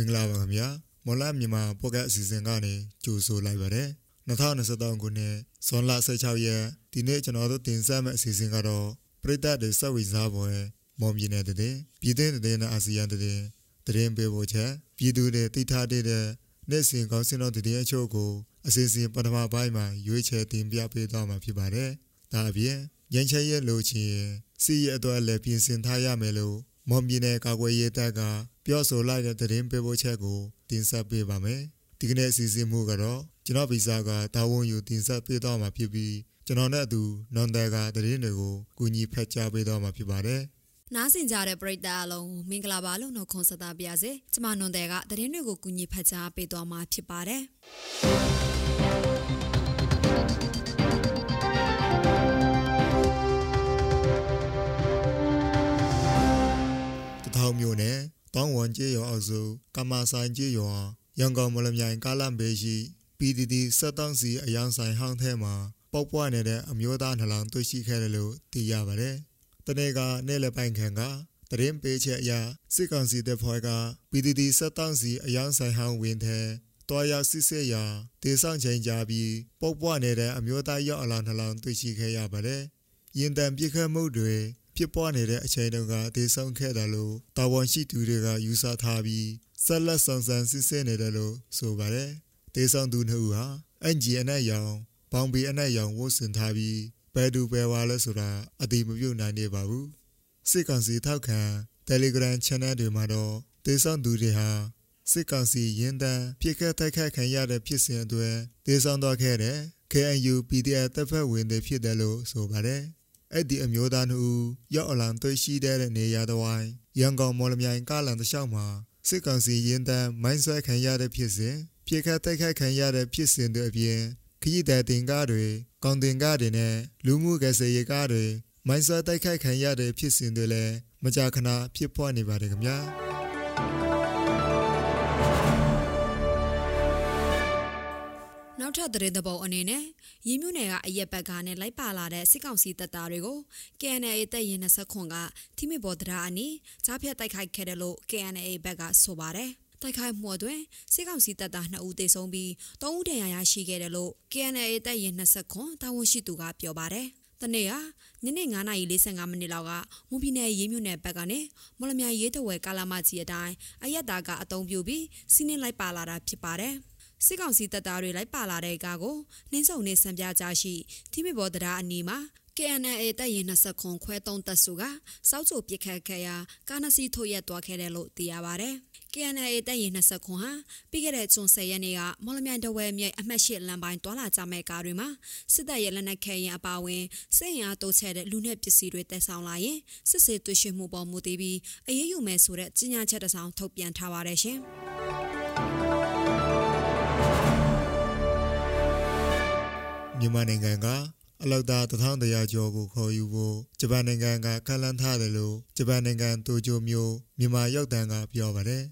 င်္ဂလာပါခင်ဗျာမော်လာမြန်မာပေါ့ကတ်အစီအစဉ်ကနေကြိုဆိုလိုက်ပါတယ်2023ခုနှစ်ဇွန်လ16ရက်ဒီနေ့ကျွန်တော်တို့တင်ဆက်မယ့်အစီအစဉ်ကတော့ပြည်သက်တွေစက်ဝိစားပွဲမော်မြင်တဲ့တဲ့ပြည်သင်းတဲ့နဲ့အာဆီယံတဲ့တရင်ပေးဖို့ချက်ပြည်သူတွေတိထားတဲ့နေ့စဉ်ကောင်းစင်တော်တည်အချို့ကိုအစီအစဉ်ပထမပိုင်းမှာရွေးချယ်တင်ပြပေးသွားမှာဖြစ်ပါတယ်ဒါအပြင်ရန်ချဲရဲ့လိုချင်စီရအတွက်လည်းပြင်ဆင်ထားရမယ်လို့ မော်မြင်တဲ့ကာကွယ်ရေးတပ်ကပြောဆိုလိုက်တဲ့သတင်းပေးပို့ချက်ကိုတင်ဆက်ပေးပါမယ်ဒီကနေ့အစီအစဉ်မှုကတော့ကျွန်တော်ဗီဇာကတာဝန်ယူတင်ဆက်ပေးတော့မှာဖြစ်ပြီးကျွန်တော်နဲ့အတူနွန်တယ်ကသတင်းတွေကိုကူညီဖက်ကြားပေးတော့မှာဖြစ်ပါတယ်နားဆင်ကြတဲ့ပရိသတ်အလုံးမင်္ဂလာပါလို့နှုတ်ခွန်းဆက်သပါရစေ။ကျွန်မနွန်တဲ့ကသတင်းတွေကိုကူညီဖတ်ကြားပေးသွားမှာဖြစ်ပါတယ်။ င်မျိုးနဲ့တောင်းဝန်ကျေးရွာအစုကမာဆိုင်ကျေးရွာရန်ကုန်မလမြိုင်ကားလမ်းဘေးရှိ PDD စက်တောင်းစီအယောင်ဆိုင်ဟောင်းထဲမှာပေါက်ပွားနေတဲ့အမျိုးသားနှလောင်တွေ့ရှိခဲ့တယ်လို့သိရပါတယ်။တနေ့ကနေ့လယ်ပိုင်းခန့်ကတရင်ပေးချက်အရစစ်ကောင်စီတပ်ဖွဲ့က PDD စက်တောင်းစီအယောင်ဆိုင်ဟောင်းဝင်ထဲတွားရောက်စစ်ဆေးရာဒေဆောင်ချိန်ကြပြီးပုတ်ပွားနေတဲ့အမျိုးသားရောက်အလောင်းနှလောင်းတွေ့ရှိခဲ့ရပါတယ်။ရင်တန်ပြစ်ခတ်မှုတွေ ဖြစ်ပွားနေတဲ့အချိန်တုန်းကဒေဆောင်ခဲ့တယ်လို့တာဝန်ရှိသူတွေကယူဆထားပြီးဆက်လက်ဆောင်ဆန်းစစ်ဆေးနေတယ်လို့ဆိုပါတယ်။ဒေဆောင်သူနှစ်ဦးဟာအန်ဂျီအနက်ရောင်ဘောင်ဘီအနက်ရောင်ဝတ်ဆင်ထားပြီးဘယ်သူပဲဝါလဲဆိုတာအတိမပြုတ်နိုင်နေပါဘူး။စစ်ကောင်စီထောက်ခံ Telegram Channel တွေမှာတော့ဒေဆောင်သူတွေဟာစစ်ကောင်စီရင်တန်းပြစ်ခတ်တိုက်ခတ်ခံရတဲ့ဖြစ်စဉ်အတွက်ဒေဆောင်တော့ခဲ့တဲ့ KNU PDF တပ်ဖွဲ့ဝင်တွေဖြစ်တယ်လို့ဆိုပါတယ်။ အဲ့ဒီအမျိုးသားတို့ရောက်အလံတွေ့ရှိတဲ့နေရာတစ်ဝိုင်းရန်ကုန်မော်လမြိုင်ကားလန်တစ်လျှောက်မှာစစ်ကောင်စီရင်တန်းမိုင်းဆွဲခံရတဲ့ဖြစ်စဉ်ပြစ်ခတ်တိုက်ခတ်ခံရတဲ့ဖြစ်စဉ်တွေအပြင်ခရီးသည်တင်ကားတွေကောင်တင်ကားတွေနဲ့လူမှုကယ်ဆယ်ရေးကားတွေမိုင်းဆွဲတိုက်ခိုက်ခံရတဲ့ဖြစ်စဉ်တွေလည်းမကြာခဏဖြစ်ပွားနေပါတယ်ခင်ဗျာ နောက်ထပ်သတင်းသဘောအနေနဲ့ရင်းမြူနယ်ကအရက်ဘက်ကနဲ့လိုက်ပါလာတဲ့စစ်ကောင်စီတပ်သားတွေကို KNA တပ်ရင်20ခွန်ကထိမိဘော်တရားအနီးကြားဖြတ်တိုက်ခိုက်ခဲ့တယ်လို့ KNA ဘက်ကဆိုပါတယ်။တိုက်ခိုက်မှုအတွင်းစစ်ကောင်စီတပ်သား2ဦးသေဆုံးပြီး3ဦးဒဏ်ရာရရှိခဲ့တယ်လို့ KNA တပ်ရင်20ခွန်တာဝန်ရှိသူကပြောပါတယ်။တနေ့ကညနေ9:45မိနစ်လောက်ကမွန်ပြည်နယ်ရေးမြို့နယ်ဘက်ကနေမော်လမြိုင်ရေးတဝဲကာလာမကြီးအတိုင်းအရက်သားကအုံပြူပြီးစီးနှင်းလိုက်ပါလာတာဖြစ်ပါတယ်။ စစ်ကောင်စီတပ်သားတွေလိုက်ပါလာတဲ့ကားကိုနှင်းစုံနေစံပြကြရှိထိမိဘော်တရားအနီးမှာ KNA တပ်ရင်20ခွန်ခွဲ3တပ်စုကစောက်ချိုပစ်ခတ်ခဲ့ရာကာနစီထုတ်ရက်သွားခဲ့တယ်လို့သိရပါဗျ။ KNA တပ်ရင်20ခွန်ဟာပြီးခဲ့တဲ့ဇွန်10ရက်နေ့ကမော်လမြိုင်တဝဲမြိတ်အမှတ်၈လမ်းပိုင်းတွာလာကြမဲ့ကားတွေမှာစစ်တပ်ရဲ့လက်နက်ခဲရင်အပါဝင်စစ်ရင်အားတိုးချဲ့တဲ့လူနဲ့ပစ္စည်းတွေတက်ဆောင်လာရင်စစ်စေးတွေ့ရှိမှုပေါ်မူတည်ပြီးအရေးယူမယ်ဆိုတဲ့ကြေညာချက်တစ်စောင်ထုတ်ပြန်ထားပါတယ်ရှင်။ မြန်မာနိုင်ငံကအလောက်သား1100ကျော်ကိုခေါ်ယူဖို့ဂျပန်နိုင်ငံကကန့်လန့်ထားတယ်လို့ဂျပန်နိုင်ငံတိုကျိုမြို့မြန်မာရောက်တန်းကပြောပါတယ်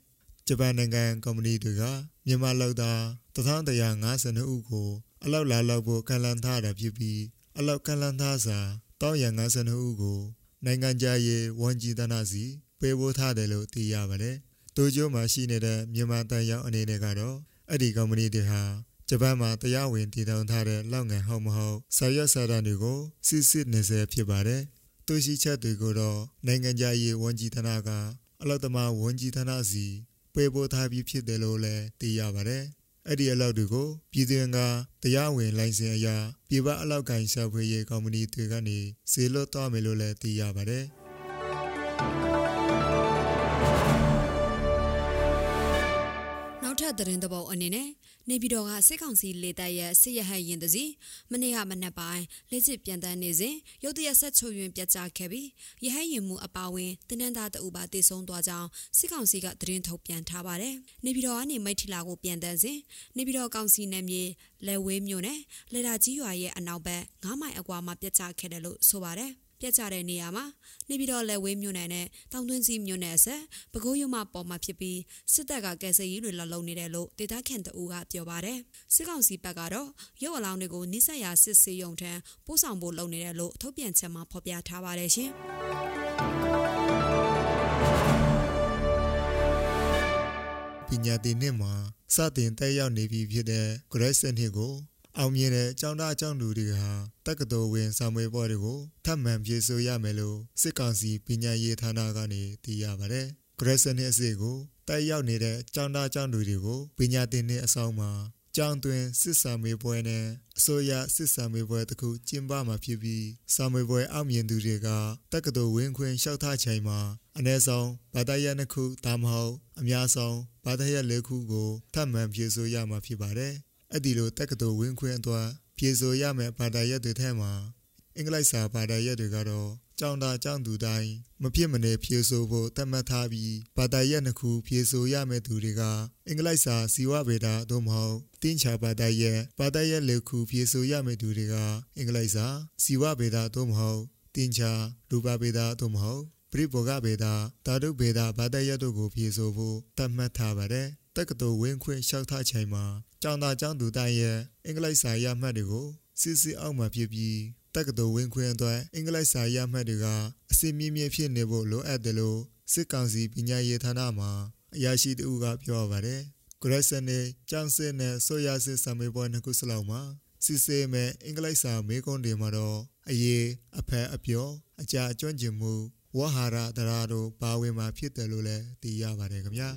ဂျပန်နိုင်ငံကုမ္ပဏီတွေကမြန်မာလောက်သား1152ဦးကိုအလောက်လာလောက်ဖို့ကန့်လန့်ထားတာဖြစ်ပြီးအလောက်ကန့်လန့်ထားစာ1152ဦးကိုနိုင်ငံခြားရေးဝန်ကြီးဌာနစီပေးပို့ထားတယ်လို့သိရပါတယ်တိုကျိုမှာရှိနေတဲ့မြန်မာတန်ရောက်အနေနဲ့ကတော့အဲ့ဒီကုမ္ပဏီတွေဟာ ဂျပန်မှာတရားဝင်တည်ထောင်ထားတဲ့လောက်ငယ်ဟုတ်မဟုတ်ဆာရွက်စာတမ်းတွေကိုစစ်စစ်နေစေဖြစ်ပါတယ်။သူရှိချက်တွေကိုတော့နိုင်ငံခြားရေးဝန်ကြီးဌာနကအလောက်သမားဝန်ကြီးဌာနစီပေးပို့ထားပြီးဖြစ်တယ်လို့လည်းသိရပါတယ်။အဲ့ဒီအလောက်တွေကိုပြည်သူကတရားဝင်လိုင်စင်အရာပြည်ပအလောက်ကိုင်းရှာဖွေရေးကုမ္ပဏီတွေကနေစေလွတ်သွားမယ်လို့လည်းသိရပါတယ်။နောက်ထပ်သတင်းသဘောအနေနဲ့ နေပြည်တော်ကစစ်ကောင်စီလေတပ်ရဲ့စစ်ရဟတ်ရင်တစီမနေ့ကမနက်ပိုင်းလက်ချစ်ပြန်တန်းနေစဉ်ရုတ်တရက်ဆက်ချုပ်ယွင်ပြတ်ကျခဲ့ပြီးရဟတ်ရင်မှုအပါဝင်တင်းနှန်းသားတအူပါတေဆုံးသွားကြောင်းစစ်ကောင်စီကသတင်းထုတ်ပြန်ထားပါတယ်။နေပြည်တော်ကနေမိထီလာကိုပြန်တန်းစဉ်နေပြည်တော်ကောင်စီနယ်မြေလဲဝေးမြို့နယ်လေတာကြီးရွာရဲ့အနောက်ဘက်9မိုင်အကွာမှာပြတ်ကျခဲ့တယ်လို့ဆိုပါတယ်။ ပြက်ကြတဲ့နေရာမှာနေပြည်တော်လက်ဝေးမြို့နယ်နဲ့တောင်တွင်းစီမြို့နယ်ဆက်ပဲခူးရုံမှပေါ်မှာဖြစ်ပြီးစစ်တပ်ကကယ်ဆယ်ရေးတွေလှလုံနေတယ်လို့ဒေသခံတအူးကပြောပါတယ်စစ်ကောင်စီဘက်ကတော့ရုပ်အလောင်းတွေကိုနိဆက်ရာစစ်စေးရုံထံပို့ဆောင်ဖို့လုပ်နေတယ်လို့ထုတ်ပြန်ချက်မှာဖော်ပြထားပါတယ်ရှင်ဒပညာသင်နှစ်မှာစတင်တက်ရောက်နေပြီဖြစ်တဲ့ grade စနစ်ကို အောင်မြင်တဲ့ကျောင်းသားကျောင်းသူတွေဟာတက္ကသိုလ်ဝင်စာမေးပွဲတွေကိုထပ်မံဖြေဆိုရမယ်လို့စစ်ကောင်စီပညာရေးဌာနကနေသိရပါတယ်။ grade စနစ်အစစ်ကိုတက်ရောက်နေတဲ့ကျောင်းသားကျောင်းသူတွေကိုပညာသင်နှစ်အဆောင်မှာကျောင်းတွင်စစ်စာမေးပွဲနဲ့အစိုးရစစ်စာမေးပွဲတစ်ခုကျင်းပမှာဖြစ်ပြီးစာမေးပွဲအောင်မြင်သူတွေကတက္ကသိုလ်ဝင်ခွင့်လျှောက်ထားချိန်မှာအနည်းဆုံးဘာသာရပ်နှစ်ခုဒါမှမဟုတ်အများဆုံးဘာသာရပ်လေးခုကိုထပ်မံဖြည့်ဆို့ရမှာဖြစ်ပါတယ်။ အဲ့ဒီလိုတက္ကသိုလ်ဝင်ခွင့်အတွက်ဖြည့်ဆို့ရမယ့်ဘာသာရပ်တွေထဲမှာအင်္ဂလိပ်စာဘာသာရပ်တွေကတော့ကျောင်းသားကျောင်းသူတိုင်းမဖြစ်မနေဖြေဆိုဖို့တတ်မှတ်ထားပြီးဘာသာရပ်နှစ်ခုဖြေဆိုရမယ့်သူတွေကအင်္ဂလိပ်စာစီဝဗေဒသို့မဟုတ်တင်းချာဘာသာရပ်ဘာသာရပ်လေးခုဖြေဆိုရမယ့်သူတွေကအင်္ဂလိပ်စာစီဝဗေဒသို့မဟုတ်တင်းချာရူပဗေဒသို့မဟုတ်ပရိဘောဂဗေဒဓာတုဗေဒဘာသာရပ်တို့ကိုဖြေဆိုဖို့တတ်မှတ်ထားပါတယ် တက္ကသိုလ်ဝင်ခွင့်လျှောက်ထားချိန်မှာကျောင်းသားကျောင်းသူတိုင်းရဲ့အင်္ဂလိပ်စာရမှတ်တွေကိုစစ်စစ်အောက်မှာဖြစ်ပြီးတက္ကသိုလ်ဝင်ခွင့်အတွက်အင်္ဂလိပ်စာရမှတ်တွေကအစီမြင့်မြင့်ဖြစ်နေဖို့လိုအပ်တယ်လို့စစ်ကောင်စီပညာရေးဌာနမှအရာရှိတူကပြောပါတယ်ဂရက်ဆန်နဲ့ကျောင်းစစ်နဲ့ဆိုရစစ်စာမေးပွဲနှစ်ခုစလုံးမှာစစ်စေးမဲ့အင်္ဂလိပ်စာမေးခွန်းတွေမှာတော့အရေးအဖက်အပြောအကြအကျွမ်းကျင်မှုဝဟာရတရားတို့ပါဝင်မှာဖြစ်တယ်လို့လည်းသိရပါတယ်ခင်ဗျာ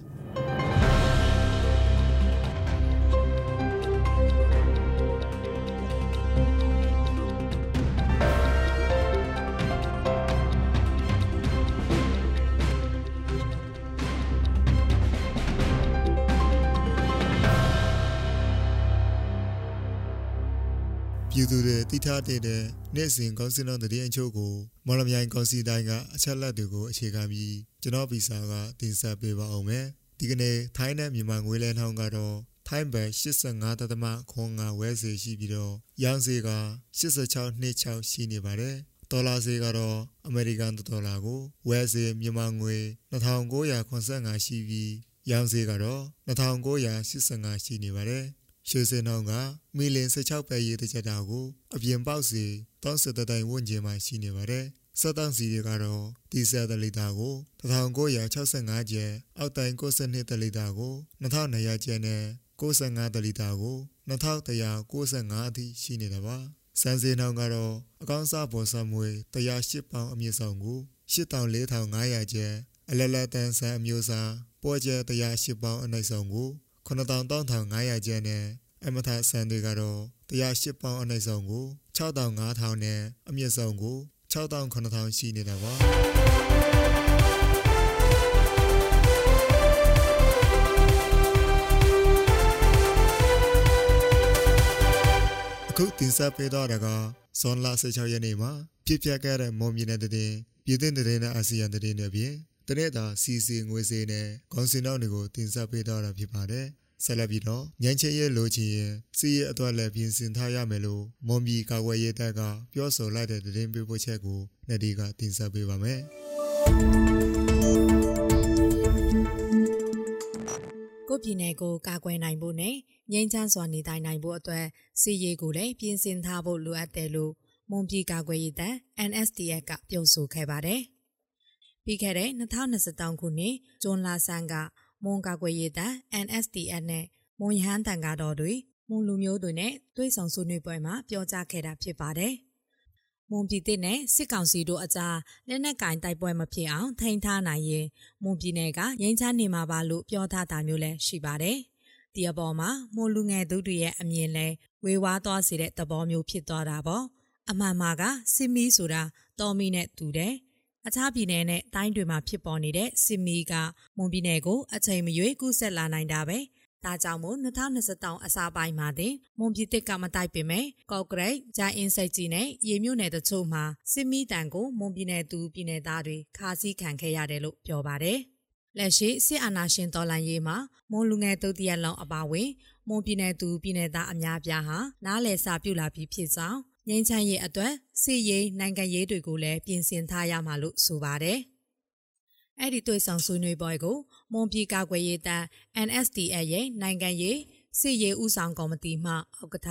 ပြည်သူတွေတိထားတဲ့နေ့စဉ်ကောင်းစင်တော်တည်အချို့ကိုမော်လမြိုင်ကောင်စီတိုင်းကအချက်လက်တွေကိုအခြေခံပြီးကျွန်တော်ဗီဇာကတင်ဆက်ပေးပါအောင်မယ်ဒီကနေ့ထိုင်းနဲ့မြန်မာငွေလဲနှောင်းကတော့ထိုင်းဘတ်85တသမခွန်ငါဝဲစီရှိပြီးတော့ရောင်းစီက86.6ရှိနေပါတယ်ဒေါ်လာဈေးကတော့အမေရိကန်ဒေါ်လာကိုဝယ်ဈေးမြန်မာငွေ2985ရှိပြီးရောင်းဈေးကတော့2985ရှိနေပါတယ် ရွှေစင်အောင်ကမီလင်16ပဲရေးတစ်ချက်တာကိုအပြင်ပေါက်စီ30တိုင်ဝန်းကျင်မှာရှိနေပါတယ်။စက်တန်းစီတွေကတော့ဒီဇယ်တလီတာကို1965ကျပ်အောက်တိုင်62တလီတာကို2200ကျပ်နဲ့65တလီတာကို2195အထိရှိနေတာပါ။စံစင်းအောင်ကတော့အကောင့်စားပေါ်စမွေ108ပေါင်အမြင့်ဆောင်ကို84,500ကျပ်အလလတန်ဆန်အမျိုးအစားပေါ်ကျ108ပေါင်အနိုင်ဆောင်ကို 93,500ကျပ်နဲ့အမထဆန်တွေကတော့108ပေါင်အနိုင်ဆုံးကို6500နဲ့အမြင့်ဆုံးကို6900ရှိနေတာပါအခုတင်ဆက်ပေးတော့တာကဇွန်လ16ရက်နေ့မှာပြည့်ပြတ်ခဲ့တဲ့မွန်ပြည်နယ်တည်ပြည်သစ်တည်နဲ့အာဆီယံတည်တွေပြင်တနေ့တာစီစီငွေစေးနဲ့ခေါင်းစင်နောက်တွေကိုတင်ဆက်ပေးတော့တာဖြစ်ပါတယ် ဆက်လက်ပြီးတော့ညံချင်ရဲ့လိုချင်ရင်စီးရဲ့အတွက်လည်းပြင်ဆင်ထားရမယ်လို့မွန်ပြည်ကာကွယ်ရေးတပ်ကပြောဆိုလိုက်တဲ့သတင်းပေးပို့ချက်ကိုနေဒီကတင်ဆက်ပေးပါမယ်ကိုပြည်နယ်ကိုကာကွယ်နိုင်ဖို့နဲ့ငြိမ်းချမ်းစွာနေထိုင်နိုင်ဖို့အတွက်စီရေးကိုလည်းပြင်ဆင်ထားဖို့လိုအပ်တယ်လို့မွန်ပြည်ကာကွယ်ရေးတပ် NSDF ကပြောဆိုခဲ့ပါတယ်။ပြီးခဲ့တဲ့2023ခုနှစ်ဇွန်လဆန်းက မွန်ကာကွယ်ရေးတပ် NSDF နဲ့မွန်ရဟန်းတန်ကားတော်တွေမွန်လူမျိုးတွေနဲ့တွဲဆောင်ဆွေးနွေးပွဲမှာပြောကြားခဲ့တာဖြစ်ပါတယ်။မွန်ပြည်သစ်နဲ့စစ်ကောင်စီတို့အကြားလက်နက်ကင်တိုက်ပွဲမဖြစ်အောင်ထိန်းထားနိုင်ရင်မွန်ပြည်နယ်ကငြိမ်းချမ်းနေမှာပါလို့ပြောထားတာမျိုးလည်းရှိပါတယ်။ဒီအပေါ်မှာမွန်လူငယ်သူတွေရဲ့အမြင်လဲဝေဝါးသွားစေတဲ့သဘောမျိုးဖြစ်သွားတာပေါ့။အမှန်မှာကစစ်မီးဆိုတာတော်မီနဲ့တူတယ်။ အခြားပြည်နယ်နဲ့တိုင်းတွေမှာဖြစ်ပေါ်နေတဲ့စစ်မီးကမွန်ပြည်နယ်ကိုအချိန်မရွေးကူးဆက်လာနိုင်တာပဲဒါကြောင့်မို့2023အစပိုင်းမှာတင်မွန်ပြည်သစ်ကမတိုက်ပင်မဲ့ကော့ဂရိတ်ဂျိုင်းအင်းစိတ်ကြီးနဲ့ရေမြို့နယ်တချို့မှာစစ်မီးတန်ကိုမွန်ပြည်နယ်သူပြည်နယ်သားတွေခါးစည်းခံခဲ့ရတယ်လို့ပြောပါတယ်လက်ရှိစစ်အာဏာရှင်တော်လှန်ရေးမှာမွန်လူငယ်တုတ်တရက်လောင်အပါဝင်မွန်ပြည်နယ်သူပြည်နယ်သားအများပြားဟာနားလည်စာပြုလာပြီးဖြစ်ကြောင်း ငြိမ်းချမ်းရေးအတွက်စစ်ရေးနိုင်ငံရေးတွေကိုလည်းပြင်ဆင်ထားရမှာလို့ဆိုပါတယ်။အဲ့ဒီတွေ့ဆုံဆွေးနွေးပွဲကိုမွန်ပြည်ကာကွယ်ရေးတပ် NSDL ရဲ့နိုင်ငံရေးစစ်ရေးဦးဆောင်ကော်မတီမှဥက္ကဋ္ဌ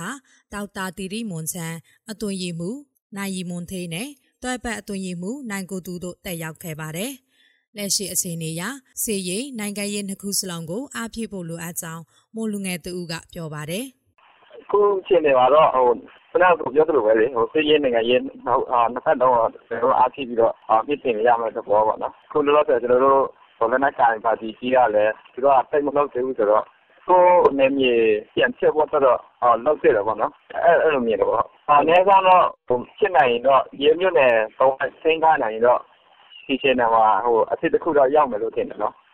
ဒေါက်တာတီရီမွန်ချန်အသွင်ရည်မှုနိုင်ရီမွန်သေးနဲ့တွဲပတ်အသွင်ရည်မှုနိုင်ကိုသူတို့တက်ရောက်ခဲ့ပါတယ်လက်ရှိအခြေအနေအရစေရေးနိုင်ငံရေးနှစ်ခုစလုံးကိုအားဖြည့်ဖို့လိုအပ်ကြောင်းမိုးလူငယ်သူကပြောပါတယ်။ခုချိန်နေပါတော့ဟို ခဏကပြောသလိုပဲလေဟိုစေရေးနိုင်ငံရေးဟိုအာနှစ်ဖက်တော့ကျွန်တော်အားဖြည့်ပြီးတော့အာပြည့်တင်ရမယ်တော့ပေါ့နော်။ခုလောလောဆယ်ကျွန်တော်တို့ဟိုလည်းနိုင်ပါတီကြီးရလဲသူတို့ကတိတ်မလို့သေးဘူးဆိုတော့ကိုနေမြေပြန်ချက်ဖို့တော့အော်လောက်သေးတယ်ပေါ့နော်အဲ့အဲ့လိုမြင်တယ်ပေါ့အနည်းဆုံးတော့ဟိုဖြစ်နိုင်ရင်တော့ရေမြို့နယ်သုံးဆင်းကားနိုင်ရင်တော့ဒီချိန်မှာဟိုအဖြစ်တစ်ခုတော့ရောက်မယ်လို့ထင်တယ်နော်ဟုတ်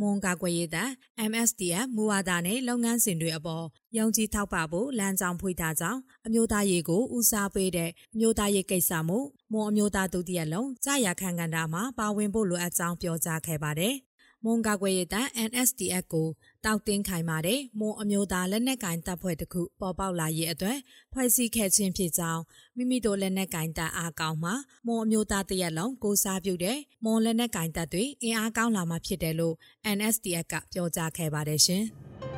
မွန်ကာကွယ်ရေးတပ် MSDF မူဝါဒနဲ့လုပ်ငန်းစဉ်တွေအပေါ်ယုံကြည်ထောက်ပံ့ဖို့လမ်းကြောင်းဖွင့်ထားကြောင်းအမျိုးသားရေးကိုဦးစားပေးတဲ့အမျိုးသားရေးကိစ္စမှုမွန်အမျိုးသားဒုတိယလုံးကြာရခန့်ကန်တာမှာပါဝင်ဖို့လိုအပ်ကြောင်းပြောကြားခဲ့ပါတယ်။မွန်ကာကွယ်ရေးတပ် NSDF ကို တောက်တင်းခိုင်မာတဲ့မွန်အမျိုးသားလက်နက်ကင်တပ်ဖွဲ့တစ်ခုပေါ်ပေါက်လာရေးအတွက်ဖွဲ့စည်းခဲ့ခြင်းဖြစ်ကြောင်းမိမိတို့လက်နက်ကင်တပ်အားကောင်းမှာမွန်အမျိုးသားတရက်လုံးကိုစားပြုတဲ့မွန်လက်နက်ကင်တပ်တွေအင်အားကောင်းလာမှာဖြစ်တယ်လို့ NSDF ကပြောကြားခဲ့ပါတယ်ရှင်။